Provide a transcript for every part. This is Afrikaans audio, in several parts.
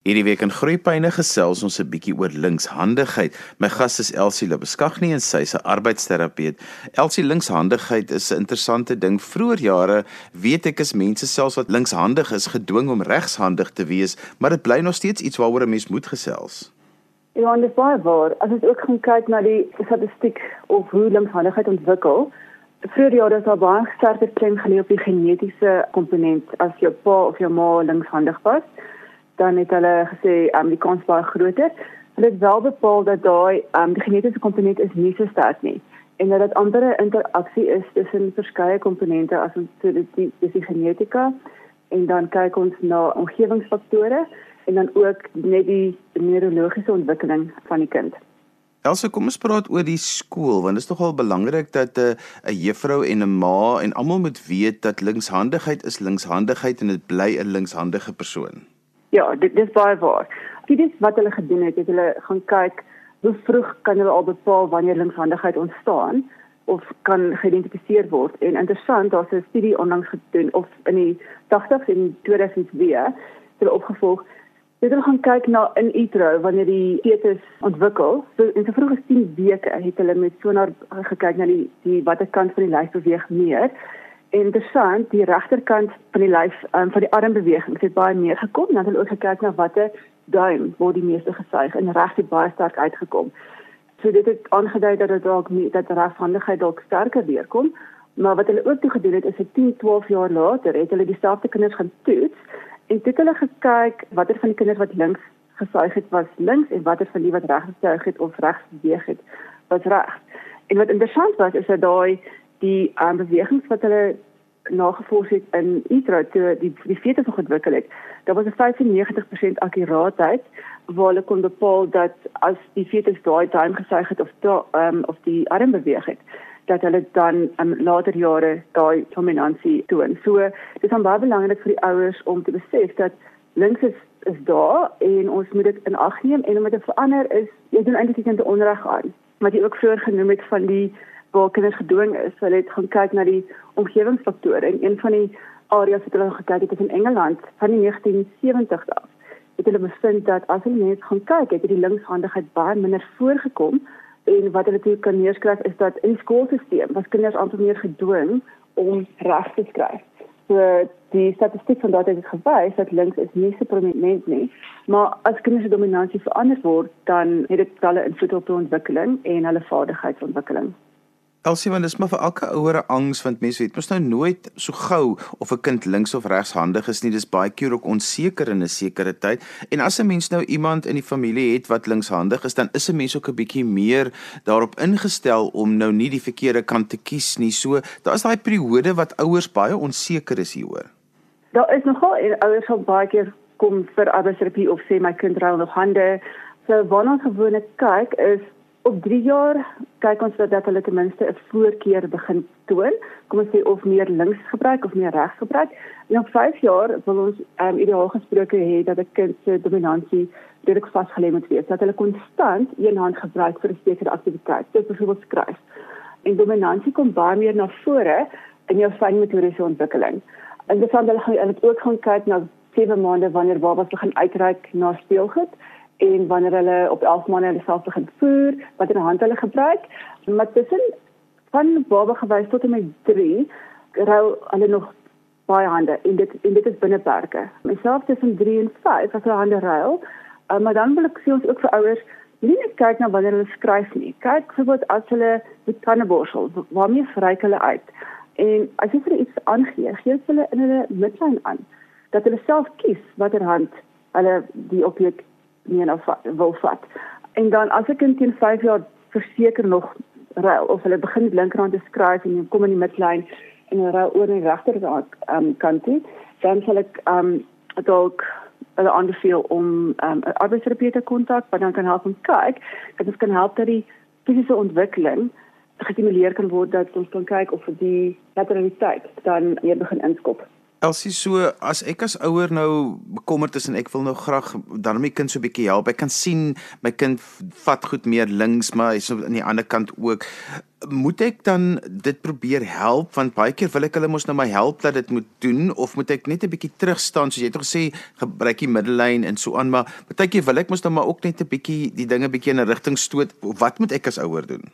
Hierdie week in Groepyne gesels ons 'n bietjie oor linkshandigheid. My gas is Elsie Labeskagni en sy is 'n arbeidsterapeut. Elsie, linkshandigheid is 'n interessante ding. Vroeger jare weet ek is mense selfs wat linkshandig is gedwing om regshandig te wees, maar dit bly nog steeds iets waaroor 'n mens moet gesels. Ja, en dis baie waar. As ons ook kyk na die statistiek of hoe linkshandigheid ontwikkel, vroeger jare is daar baie sterker klem gelê op die genetiese komponent as jou pa of jou ma linkshandig was dan het hulle gesê um, die kans baie groter. Hulle het wel bepaal dat daai um, die genetiese komponent is nie so sterk nie en dat dit ander interaksie is tussen verskeie komponente as ons so dit die, die, die genetika en dan kyk ons na omgewingsfaktore en dan ook net die neurologiese ontwikkeling van die kind. Elsə, kom ons praat oor die skool want dit is nogal belangrik dat 'n uh, 'n juffrou en 'n ma en almal moet weet dat linkshandigheid is linkshandigheid en dit bly 'n linkshandige persoon. Ja, dit dis baie waar. Dit is wat hulle gedoen het, het hulle gaan kyk hoe vroeg kan hulle al bepaal wanneer linkshandigheid ontstaan of kan geïdentifiseer word. En interessant, daar's 'n studie onlangs gedoen of in die 80s en 2002 het hulle opgevolg Dit hulle gaan kyk na in utero wanneer die fetus ontwikkel. So in so vroeg as 10 weke het hulle met sonar gekyk na die die watter kant van die lyf beweeg meer interessant, die regterkant van die lyf um, van die armbewegings het baie meer gekom. Dan het hulle ook gekyk na watter duim word die meeste gesuig en reg het baie sterk uitgekom. So dit het aangedui dat dit dalk nie dat reghandigheid dalk sterker weerkom. Maar wat hulle ook toe gedoen het is 'n 10, 12 jaar later het hulle dieselfde kinders gaan toets en dit hulle gekyk watter van die kinders wat links gesuig het was links en watter van die wat reg gesuig het of regs beweeg het was reg. En wat interessant was is dat daai die um, bewegings wat hulle nagevors het in utero toe die die fetus nog ontwikkel het. Daar was 'n 95% akkuraatheid waar hulle kon bepaal dat as die fetus daai duim gesuig het of um, of die arm beweeg het dat hulle dan um, later jare daai dominansie toon. So dit is dan baie belangrik vir die ouers om te besef dat links is is daar en ons moet dit in ag neem en om dit te verander is jy doen eintlik net 'n onreg aan. Wat jy ook vroeër genoem het van die waar kinders gedwing is. Hulle het gaan kyk na die omgewingsfaktore en een van die areas wat hulle gekyk het is in Engeland van die 1970s af. Het hulle bevind dat as hulle net gaan kyk, het die linkshandigheid baie minder voorgekom en wat hulle toe kan neerskryf is dat in die skoolstelsel was kinders amper meer gedwing om reg te skryf. So die statistiek van daardie het gewys dat links is nie so prominent nie, maar as kinders se dominansie verander word, dan het dit 'n invloed op hulle ontwikkeling en hulle vaardigheidsontwikkeling. Elsie want dis maar vir elke ouer 'n angs want mense weet mos nou nooit so gou of 'n kind links of regshandig is nie. Dis baie keer ook onseker in 'n sekere tyd. En as 'n mens nou iemand in die familie het wat linkshandig is dan is 'n mens ook 'n bietjie meer daarop ingestel om nou nie die verkeerde kant te kies nie. So daar's daai periode wat ouers baie onseker is hieroor. Daar is nogal ouers sal baie keer kom vir arbeidsterapie of sê my kind ruil nog hande. So wanneer ons gewoonlik kyk is op 3 jaar kyk ons dat hulle ten minste 'n voorkeur begin toon. Kom ons sê of meer links gebruik of meer regs gebruik. En op 5 jaar wil ons um, ideaal gesproke hê dat 'n kind se dominansie direk vasgelê moet wees. Dat hulle konstant een hand gebruik vir 'n sekere aktiwiteit, soos byvoorbeeld skryf. En dominansie kom baie meer na vore in jou fynmotoriese ontwikkeling. En dit gaan hulle ook gaan kyk na 7 maande wanneer babas begin uitreik na speelgoed en wanneer hulle op 11 maande hulle self begin voer, wat in hand hulle gebruik. Maar tussen van baba gewys tot en met 3 rou hulle nog baie hande en dit en dit is binne perke. Myself tussen 3 en 5 as hulle hande ruil, uh, maar dan wil ek sê ons ook vir ouers nie net kyk na wanneer hulle skryf nie. Kyk byvoorbeeld as hulle met tandeborsel, waarmee vryk hulle uit. En as jy vir iets aangee, gee hulle in hulle midlyn aan dat hulle self kies watter hand hulle die objek nie nou wil vat. En dan as ek in teen 5 jaar verseker nog ruil of hulle begin met linkerhand te skryf en kom in die midlyn en hulle ruil oor die regterkant um, kantie, dan sal ek um dalk hulle aanbeveel om um, 'n arbeidsterapeut te kontak wat dan kan help om kyk, dat dit kan help dat die fisiese ontwikkeling gestimuleer kan word dat ons kan kyk of die lateraliteit dan weer begin inskop. Elsie so as ek as ouer nou bekommerd is en ek wil nou graag dan my kind so 'n bietjie help. Ek kan sien my kind vat goed meer links, maar hy's aan die ander kant ook. moet ek dan dit probeer help? Want baie keer wil ek hulle mos nou maar help dat dit moet doen. Of moet ek net 'n bietjie terugstaan? Soos jy het gesê gebruik die middellyn en so aan. Maar baie keer wil ek mos nou maar ook net 'n bietjie die dinge bietjie in 'n rigting stoot. Wat moet ek as ouer doen?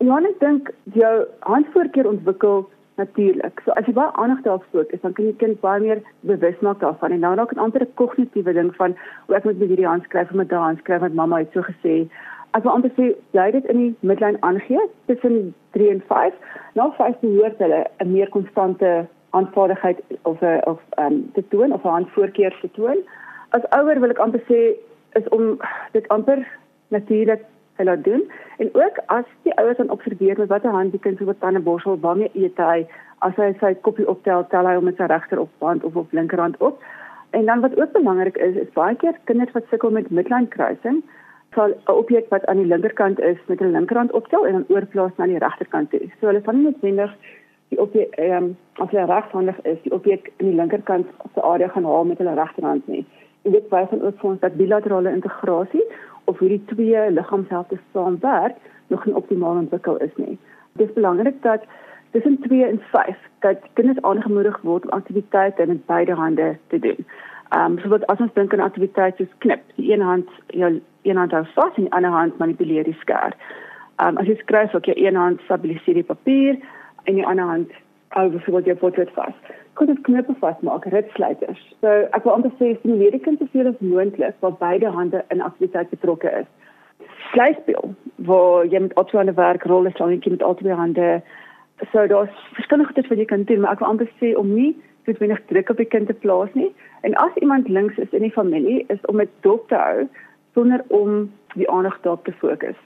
Ja ek dink jou handvoorkeer ontwikkel natuurlik. So as jy baie aandag daarop fokus, dan kan jy kind baie meer bewus maak daarvan. En nou raak dit amper 'n kognitiewe ding van hoe ek moet met hierdie hand skryf of met daai hand skryf wat mamma het so gesê. As we amper sê jy dit in die midlyn aangee tussen 3 en 5 nou 5 behoort hulle 'n meer konstante aanvaardigheid of 'n of um, te toon of 'n handvoorkeer te toon. As ouer wil ek amper sê is om dit amper natuurlik laat doen en ook as die ouers dan observeer met watter hand die kind wat tande borsel waarmee eet hy as hy sy koppie optel tel hy hom met sy regter opband of op linkerhand op en dan wat ook belangrik is is baie keer kinders wat sukkel met midline kruising sal 'n objek wat aan die linkerkant is met 'n linkerhand optel en dan oorplaas na die regterkant toe. So hulle van noodwendig die objek ehm um, as hulle regshandig is, die objek in die linkerkant op die area gaan haal met hulle regterhand nie. Dit wys dan ook vir ons dat bilaterale integrasie of hierdie twee liggaamshelfte saamwerk nog nie optimaal ontwikkel is nie. Dit is belangrik dat tussen 2 en 5 dat kinders aangemoedig word om aktiwiteite met beide hande te doen. Ehm um, so wat as ons dink aan aktiwiteite soos knip, die een hand jou een hand hou vas en die ander hand manipuleer die skerp. Um as jy skryf, jy een hand stabiliseer die papier en die ander hand hou byvoorbeeld jou potlood vas. Kan dit knippe vasmaak, ritsluiters. So ek wil amper sê stimuleer die kind soveel as moontlik waar beide hande in aktiwiteit betrokke is. Skryfspel waar jy met albei hande werk, rol is dan met albei hande. So daar's verskillende goed wat jy kan doen, maar ek wil amper sê om nie dit wenig druk op die kind te plaas nie. En as iemand links is in die familie, is om dit dop te hou sonder om die aandag daarop te fokus.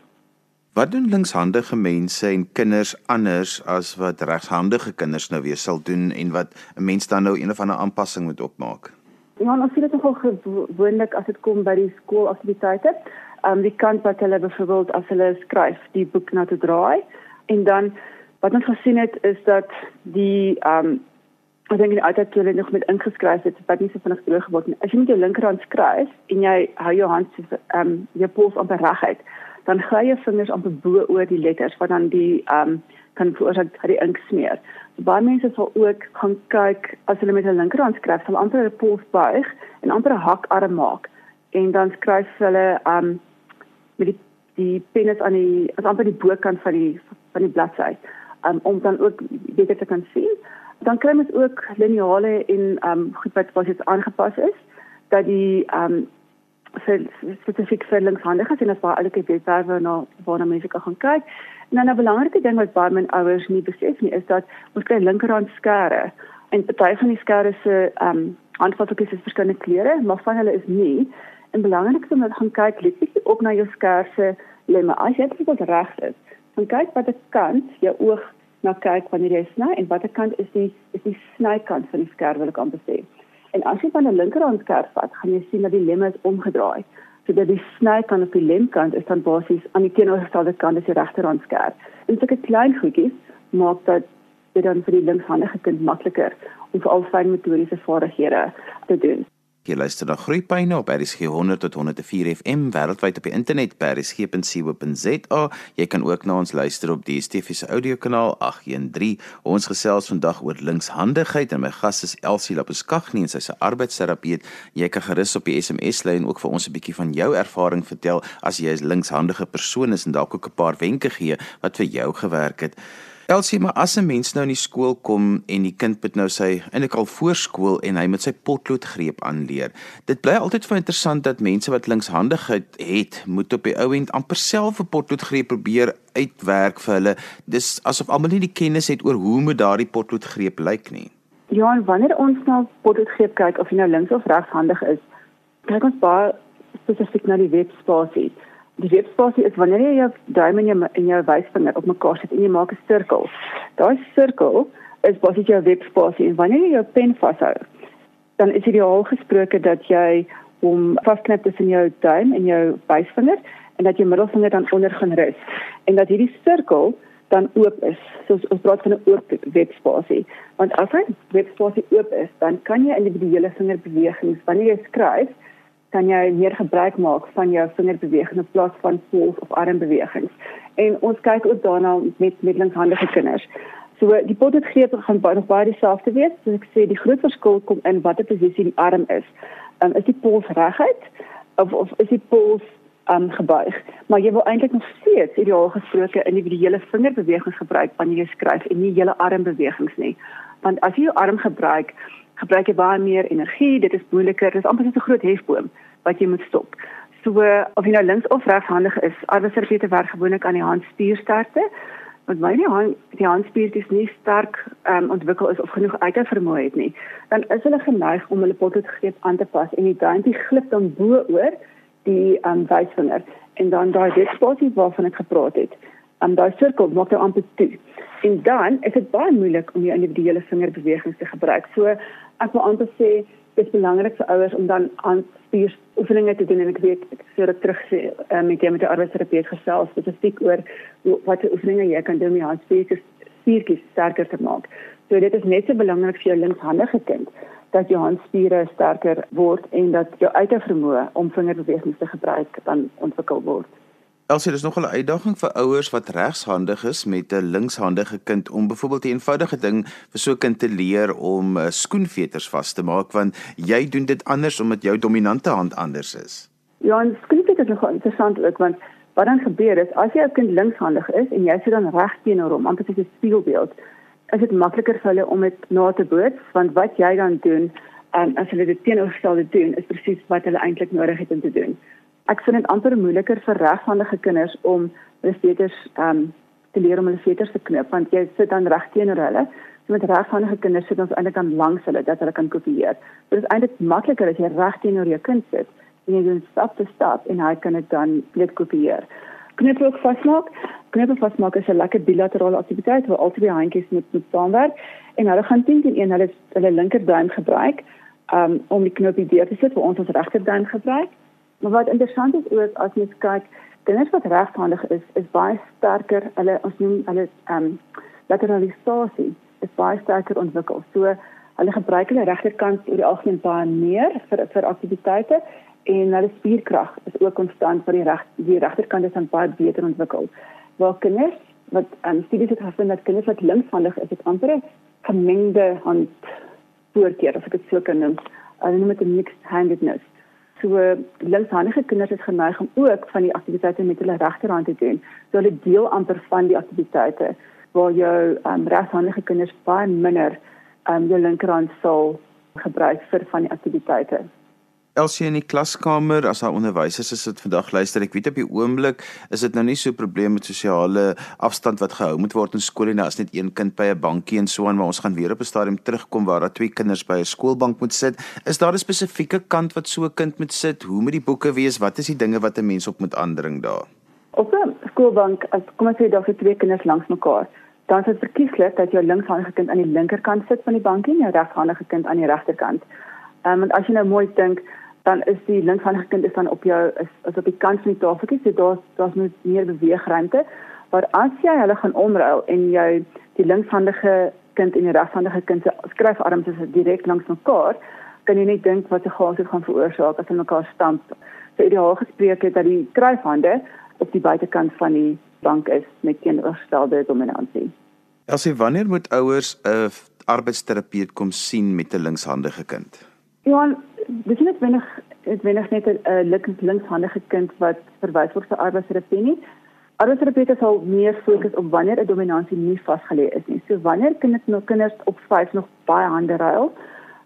Wat doen linkshandige mense en kinders anders as wat regshandige kinders nou weer sal doen en wat 'n mens dan nou een of ander aanpassing moet opmaak? Ja, ons sien dit nogal gewoonlik as dit kom by die skoolaktiwiteite. Ehm um, die kant wat hulle byvoorbeeld as hulle skryf, die boek na te draai en dan wat ons gesien het is dat die ehm um, Ek dink die altyd toe hulle nog met ingeskryf het, wat nie so vinnig droog geword nie. As jy met jou linkerhand skryf en jy hou jou hand so ehm um, jou pols amper reguit, dan gly jou vingers amper bo oor die letters wat dan die ehm um, kan veroorsaak dat die ink smeer. So baie mense sal ook gaan kyk as hulle met hulle linkerhand skryf, sal amper hulle pols buig en amper 'n hakarm maak en dan skryf hulle ehm um, met die die pen is aan die as amper die bokant van die van die bladsy um, om dan ook beter te kan sien dan kry mens ook lineale en ehm um, goed wat wat dit aangepas is dat die ehm um, vir spesifiek vir linkshandiges en as baie ouer webwerwe na waarna mense kan gaan kyk. En dan 'n belangrike ding wat baie min ouers nie besef nie is dat ons kry linkerhand skare en party van die skare se ehm um, handvatsels is verskillende kleure, maar van hulle is nie. En belangrik is om te gaan kyk letterlik op na jou skare se lemme. As jy dit reg is, gaan kyk watter kant jou oog na kyk wanneer jy sny en watter kant is die is die snykant van die skerp wil ek amper sê. En as jy van 'n linkerhand skerp vat, gaan jy sien dat die lemme is omgedraai. So dat die snykant op die lemkant is dan basies aan die teenoorgestelde kant as die regterhand skerp. En sulke klein goedjies maak dat dit dan vir die linkshandige kind makliker om vir al fyn motoriese vaardighede te doen. Jy luister na Groepyne op RSG 100 tot 104 FM wêreldwyd op die internet by rsg.co.za. Jy kan ook na ons luister op die DSTV se audiokanaal 813. Ons gesels vandag oor linkshandigheid en my gas is Elsie Labuskaghni en sy's 'n arbeidsterapeut. Jy kan gerus op die SMS lyn ook vir ons 'n bietjie van jou ervaring vertel as jy 'n linkshandige persoon is en dalk ook 'n paar wenke gee wat vir jou gewerk het. Elsie, maar as 'n mens nou in die skool kom en die kind moet nou sy eintlik al voorskool en hy moet sy potloodgreep aanleer. Dit bly altyd vir interessant dat mense wat linkshandigheid het, moet op die ou end amper self 'n potloodgreep probeer uitwerk vir hulle. Dis asof almal nie die kennis het oor hoe moet daardie potloodgreep lyk nie. Ja, en wanneer ons na potloodgreep kyk of jy nou links of regshandig is, kyk ons baie spesifiek na die webspasie die webspasie is wanneer jy jou duim en jou en jou wysvinger op mekaar sit en jy maak 'n sirkel. Daai sirkel is basies jou webspasie en wanneer jy jou pen vashou, dan is ideaal gesproke dat jy hom vasknip tussen jou duim en jou wysvinger en dat jou middelvinger dan onder gaan rus en dat hierdie sirkel dan oop is. So ons praat van 'n oop webspasie. Want as hy webspasie oop is, dan kan jy individuele vingerbewegings wanneer jy skryf kan jy meer gebruik maak van jou vingerbewegings in plaas van pols of armbewegings En ons kyk ook daarna met met linkshandige kinders. So die potgreep gaan baie nog baie dieselfde wees. So ek sê die groot verskil kom in watter posisie die arm is. Um, is die pols reguit of of is die pols um gebuig. Maar jy wil eintlik nog steeds ideaal gesproke individuele vingerbewegings gebruik wanneer jy skryf en nie hele armbewegings nie. Want as jy jou arm gebruik, gebruik jy baie meer energie, dit is moeiliker, dit is amper so 'n groot hefboom wat jy moet stop. So of jy nou links of regshandig is, arbeidsterapeute werk gewoonlik aan die handspiersterkte. Want wanneer die hand die handspiertjies nie sterk um, ontwikkel is of genoeg uithou vermoë het nie, dan is hulle geneig om hulle potgreep aan te pas en die duimpie glip dan bo oor die um, wysvinger en dan daai wetspasie waarvan ek gepraat het. En daai sirkel maak jou amper toe. En dan is dit baie moeilik om jou individuele vingerbewegings te gebruik. So ek wil amper sê dit is belangrik vir ouers om dan aan spier oefeninge te doen en ek weet ek sê dit terug sê uh, met jy met 'n arbeidsterapeut gesels spesifiek oor wat die oefeninge jy kan doen om jou spiertjies spiertjies sterker te maak. So dit is net so belangrik vir jou linkshandige kind dat jou handspiere sterker word en dat jou uithouvermoë om vingerbewegings te gebruik dan ontwikkel word. Elsie, dis nog 'n uitdaging vir ouers wat regshandig is met 'n linkshandige kind om byvoorbeeld 'n eenvoudige ding vir so 'n kind te leer om uh, skoenveters vas te maak want jy doen dit anders omdat jou dominante hand anders is. Ja, en skoenveters is nog interessant ook want wat dan gebeur is as jy 'n kind linkshandig is en jy sit dan reg teenoor hom, amper soos 'n spiegelbeeld, is dit makliker vir hulle om dit na te boots want wat jy dan doen en as hulle dit teenoorgestelde doen is presies wat hulle eintlik nodig het om te doen. Ek vind dit amper moeiliker vir reghandige kinders om hulle veters um te leer om hulle veters te knip want jy sit dan reg teenoor hulle. So met reghandige kinders sit ons eintlik aan langs hulle dat hulle kan kopieer. Dit is eintlik makliker as jy reg teenoor jou kind sit en jy doen stap vir stap en hy kan dit dan net kopieer knipoog vasmaak. Knipoog vasmaak is 'n lekker bilaterale aktiwiteit waar albei handjies moet moet saamwerk en hulle gaan teen teen een hulle hulle linkerduim gebruik um, om die knopie deur te sit vir ons ons regterduim gebruik. Maar wat interessant is ook as jy kyk, kinders wat regshandig is, is baie sterker. Hulle ons noem hulle ehm um, lateralisasie is baie sterker ontwikkel. So hulle gebruik hulle regterkant oor die algemeen baie meer vir vir aktiwiteite en hulle spierkrag is ook konstant vir die reg die regterkant is dan baie beter ontwikkel. Waar kinders wat um, studies het gevind dat kinders wat linkshandig is, het amper 'n gemengde hand voorkeur of ek dit sou kan noem. Hulle noem dit 'n mixed handedness. So linkshandige kinders is geneig om ook van die aktiwiteite met hulle regterhand te doen. So hulle deel amper van die aktiwiteite waar jou um, regshandige kinders baie minder um, jou linkerhand sal gebruik vir van die aktiwiteite. Elsie in die klaskamer as haar onderwysers is dit vandag luister ek weet op die oomblik is dit nou nie so 'n probleem met sosiale afstand wat gehou moet word in skole nie. As net een kind by 'n bankie en so aan maar ons gaan weer op 'n stadium terugkom waar daar twee kinders by 'n skoolbank moet sit. Is daar 'n spesifieke kant wat so 'n kind moet sit? Hoe moet die boeke wees? Wat is die dinge wat 'n mens op moet aandring daar? Op 'n skoolbank as kom ons sê daar is twee kinders langs mekaar dan is dit verkieslik dat jou linkshandige kind aan die linkerkant sit van die bankie en jou reghandige kind aan die regterkant. Um, want as jy nou mooi dink dan is die linkshandige kind is dan op jou is, is op die kant van die tafeltjie so daar's daar's net meer beweegruimte. Maar as jy hulle gaan omruil en jy die linkshandige kind en die regshandige kind se skryfarms is direk langs mekaar kan jy net dink wat se chaos dit gaan veroorsaak as hulle mekaar stamp. So ideaal gespreek het dat die skryfhande op die buitekant van die bank is met teenoorgestelde dominansie. Elsie wanneer moet ouers 'n arbeidsterapeut kom sien met 'n linkshandige kind? Johan, dis net wenig dit wenig net 'n uh, links linkshandige kind wat verwys word vir arbeidsterapie nie. Arbeidsterapeute sal meer fokus op wanneer 'n dominansie nie vasgelê is nie. So wanneer kinders nog kinders op 5 nog baie hande ruil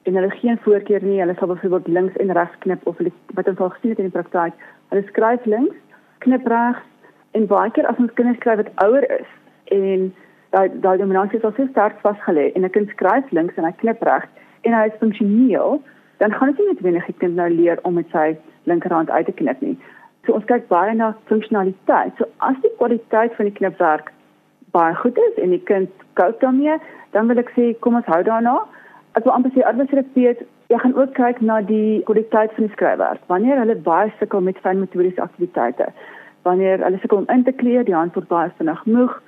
en hulle geen voorkeur nie, hulle sal byvoorbeeld links en regs knip of hulle wat ons al gesien het in die praktyk, hulle skryf links, knip regs en baie keer as ons kinders skryf wat ouer is en daai daai dominansie is al so sterk vasgelê en 'n kind skryf links en hy knip regs en hy is funksioneel dan gaan dit nie noodwendig die kind nou leer om met sy linkerhand uit te knip nie. So ons kyk baie na funksionaliteit. So as die kwaliteit van die knipwerk baie goed is en die kind koop daarmee, dan wil ek sê kom ons hou daarna. As ons amper sê arbeidsterapeut, jy gaan ook kyk na die kwaliteit van die skryfwerk. Wanneer hulle baie sukkel met fyn motoriese aktiwiteite, wanneer hulle sukkel om in te kleer, die hand word baie vinnig moeg.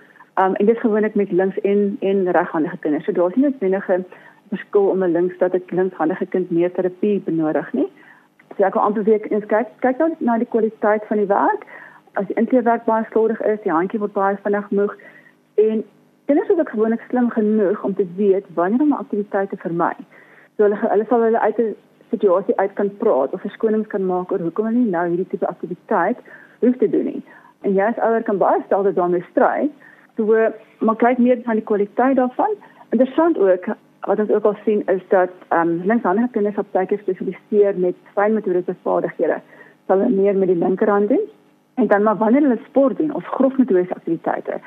Um en dit gewoonlik met links en en reghandige kinders. So daar's nie noodwendig verskil om 'n links dat 'n linkshandige kind meer terapie benodig nie. So ek wil amper weer eens kyk kyk nou na die kwaliteit van die werk as die inkleerwerk baie slordig is, die handjie word baie vinnig moeg en kinders is ook gewoonlik slim genoeg om te weet wanneer om 'n aktiwiteit te vermy. So hulle hulle sal hulle uit 'n situasie uit kan praat of verskonings kan maak oor hoekom hulle nie nou hierdie tipe aktiwiteit hoef te doen nie. En jy as ouer kan baie stel dat daarmee stry. So maar kyk meer van die kwaliteit daarvan. Interessant ook wat ons ook al sien is dat ehm um, linkshandige kinders op baie spesialiseer met fynmotoriese vaardighede. Sal hulle meer met die linkerhand doen en dan maar wanneer hulle sport doen of grofmotoriese aktiwiteite,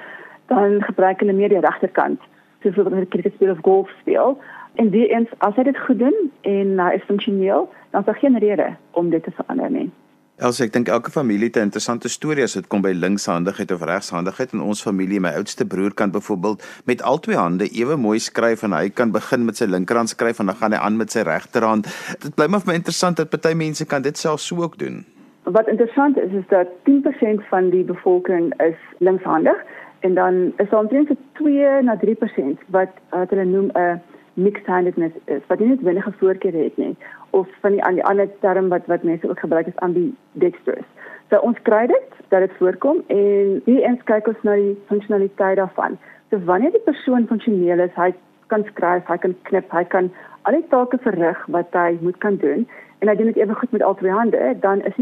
dan gebruik hulle meer die regterkant. Soos wat hulle cricket speel of golf speel. En wie eens as hy dit goed doen en hy is funksioneel, dan is daar geen rede om dit te verander nie. Elsie, ek dink elke familie het 'n interessante storie as dit kom by linkshandigheid of regshandigheid. In ons familie, my oudste broer kan byvoorbeeld met albei hande ewe mooi skryf en hy kan begin met sy linkerhand skryf en dan gaan hy aan met sy regterhand. Dit bly maar vir my interessant dat party mense kan dit self so ook doen. Wat interessant is is dat 10% van die bevolking is linkshandig en dan is daar omtrent 2 na 3% wat wat hulle noem 'n mixed handedness is. Wat nie net wenige voorkeure het nie of van die, die ander term wat wat mense ook gebruik is ambidextrous. So ons kry dit dat dit voorkom en die eens kyk ons na die funksionaliteit daarvan. So wanneer die persoon funksioneel is, hy kan skryf, hy kan knip, hy kan al die take verrig wat hy moet kan doen en hy doen dit ewe goed met al twee hande, dan is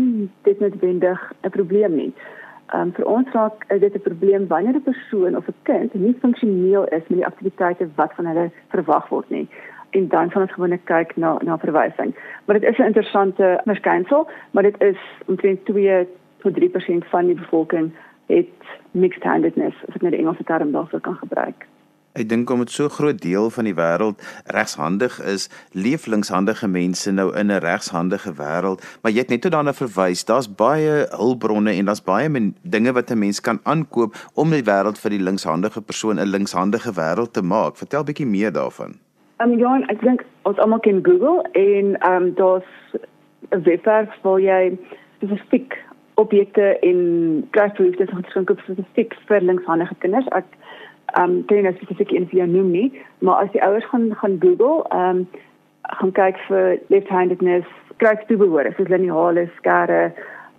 dit noodwendig 'n probleem nie. Um, vir ons raak dit 'n probleem wanneer 'n persoon of 'n kind nie funksioneel is met die aktiwiteite wat van hulle verwag word nie en dan van ons gewone kyk na na verwysing. Maar dit is 'n interessante verskynsel, maar dit is omtrent 2 tot 3% van die bevolking het mixed handedness, as ek net die Engelse term daarvoor kan gebruik. Ek dink om dit so groot deel van die wêreld regshandig is, leef linkshandige mense nou in 'n regshandige wêreld, maar jy het net daarna verwys, daar's baie hulpbronne en daar's baie dinge wat 'n mens kan aankoop om die wêreld vir die linkshandige persoon 'n linkshandige wêreld te maak. Vertel bietjie meer daarvan. Ehm um, ja, ek dink ons almal ken Google en ehm um, daar's 'n webwerf waar jy spesifiek objekte in kruisbehoeftes en geskenke spesifiek vir linkshandige kinders. Ek ehm um, ken nie spesifiek een vir jou noem nie, maar as die ouers gaan gaan Google, ehm um, gaan kyk vir left-handedness, kruisbehoeftes, soos lineale skare,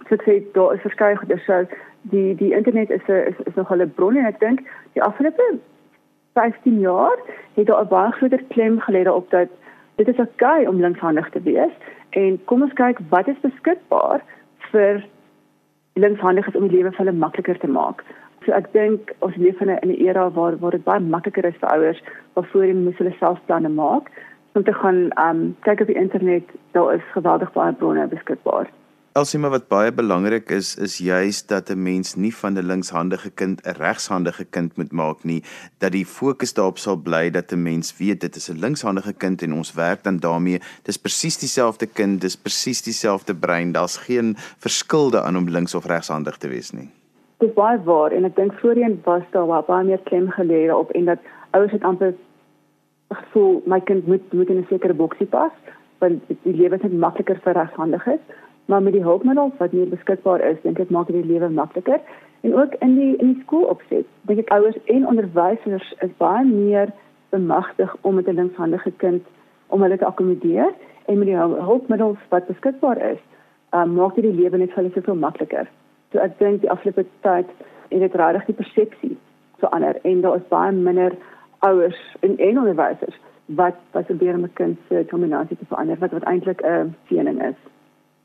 soos sê daar is verskeie goeie so die die internet is 'n is, is nog 'n bron en ek dink die afgelope 15 jaar het daar 'n baie groter klem gelê daarop dat dit is oukei om linkshandig te wees en kom ons kyk wat is beskikbaar vir linkshandiges om die lewe vir hulle makliker te maak. So ek dink ons leef in 'n era waar waar dit baie makliker is vir ouers waarvoor hulle moet hulle self planne maak om te gaan um kyk op die internet daar is geweldig baie bronne beskikbaar. Elsima wat baie belangrik is is juis dat 'n mens nie van 'n linkshandige kind 'n regshandige kind moet maak nie, dat die fokus daarop sal bly dat 'n mens weet dit is 'n linkshandige kind en ons werk dan daarmee. Dis presies dieselfde kind, dis presies dieselfde brein. Daar's geen verskilde aan om links of regshandig te wees nie. Dis baie waar en ek dink voorheen was daar baie meer klem gelê op en dat ouers het amper gevoel my kind moet moet in 'n sekere boksie pas want die lewe is net makliker vir regshandiges maar met die hulpmiddels wat hier beskikbaar is, dink ek maak dit die lewe makliker. En ook in die in die skoolopset, dink ek ouers en onderwysers is baie meer bemagtig om met 'n linkshandige kind om hulle te akkommodeer en met die hulpmiddels wat beskikbaar is, um, maak dit die lewe net vir hulle soveel makliker. So ek dink die afgelope tyd het dit regtig die persepsie verander en daar is baie minder ouers en en onderwysers wat wat probeer om 'n kind se dominasie te verander wat wat eintlik 'n siening is.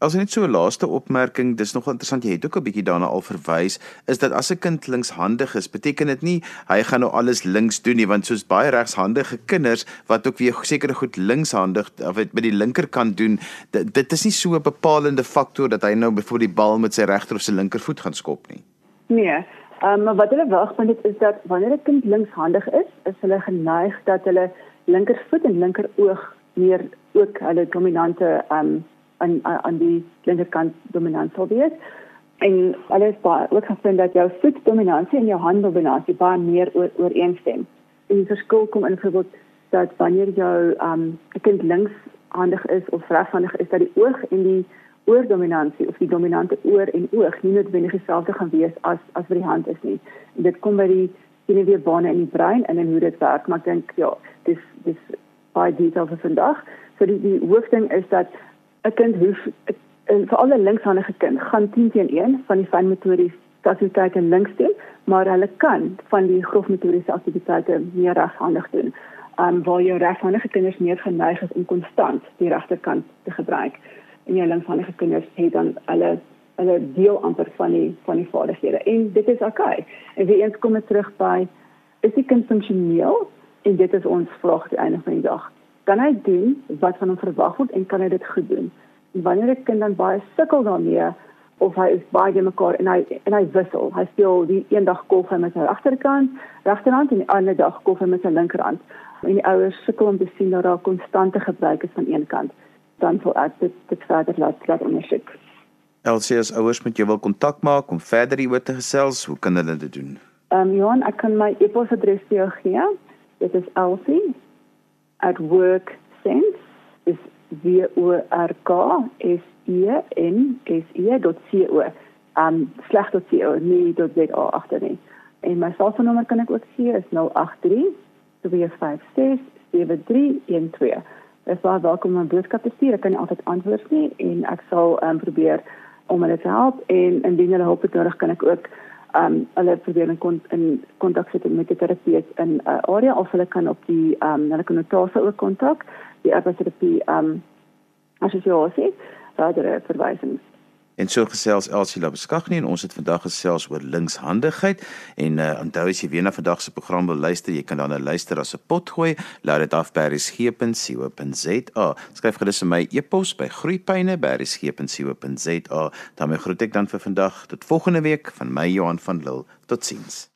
As net so 'n laaste opmerking, dis nog interessant, jy het ook 'n bietjie daarna al verwys, is dat as 'n kind linkshandig is, beteken dit nie hy gaan nou alles links doen nie, want soos baie regshandige kinders wat ook weer sekere goed linkshandig of met die linkerkant doen, dit, dit is nie so 'n bepalende faktor dat hy nou byvoorbeeld die bal met sy regter of sy linkervoet gaan skop nie. Nee, um, maar wat hulle wag van dit is dat wanneer 'n kind linkshandig is, is hulle geneig dat hulle linkervoet en linkeroog meer ook hulle dominante um, aan aan die linkerkant dominant sal wees. En alles baie ook gevind dat jou voetdominansie en jou handdominansie baie meer oor, ooreenstem. En die verskil kom in byvoorbeeld dat wanneer jou um kind linkshandig is of regshandig is dat die oog en die oordominansie of die dominante oor en oog nie noodwendig dieselfde gaan wees as as vir die hand is nie. En dit kom by die senuweebane in die brein en en hoe dit werk, maar ek dink ja, dis dis baie detail vir vandag. So die die hoofding is dat 'n kind hoef vir alle linkshandige kind gaan 10 teen 1 van die fynmotories aktiwiteite links doen, maar hulle kan van die grofmotoriese aktiwiteite meer regshandig doen. Um waar jou regshandige kinders meer geneig is om konstant die regterkant te gebruik en jou linkshandige kinders het dan hulle hulle deel amper van die van die vaardighede en dit is oukei. Okay. En weer eens kom dit terug by is die kind funksioneel en dit is ons vraag die einde van die dag. Kan hy doen wat van hom verwag word en kan hy dit goed doen? En wanneer 'n kind dan baie sukkel daarmee of hy is baie mekaar en hy en hy wissel. Hy speel die een dag golf met sy regterkant, regterhand en die ander dag golf met sy linkerhand. En die ouers sukkel om te sien dat daar konstante gebruik is van een kant. Dan sou ek dit dit verder laat laat ondersoek. Elsie as ouers met jou wil kontak maak om verder hieroor te gesels, hoe kan hulle dit doen? Ehm um, Johan, ek kan my e-posadres vir jou gee. Dit is elsie@worksense is w o r k s e n s e.co. Um sleg.co, nie .za agter nie. En my selfoonnommer kan ek ook gee is 083 256 7312. Dit baie welkom om 'n boodskap te stuur. Ek kan nie altyd antwoord nie en ek sal um, probeer om hulle te help en indien hulle hulp nodig kan ek ook um hulle probeer in kon, in kontak sit met 'n terapeut in 'n uh, area of hulle kan op die um hulle kan notase ook kontak. Die ergoterapie um assosiasie verdere verwysings En so gesels Elsie Labeskagni en ons het vandag gesels oor linkshandigheid en uh, onthou as jy weer na vandag se program wil luister, jy kan dan 'n luister as 'n pot gooi. Laat dit af by resgep.co.za. Skryf gerus vir my e-pos by groeipyne@resgep.co.za. daarmee groet ek dan vir vandag tot volgende week van my Johan van Lille. Totsiens.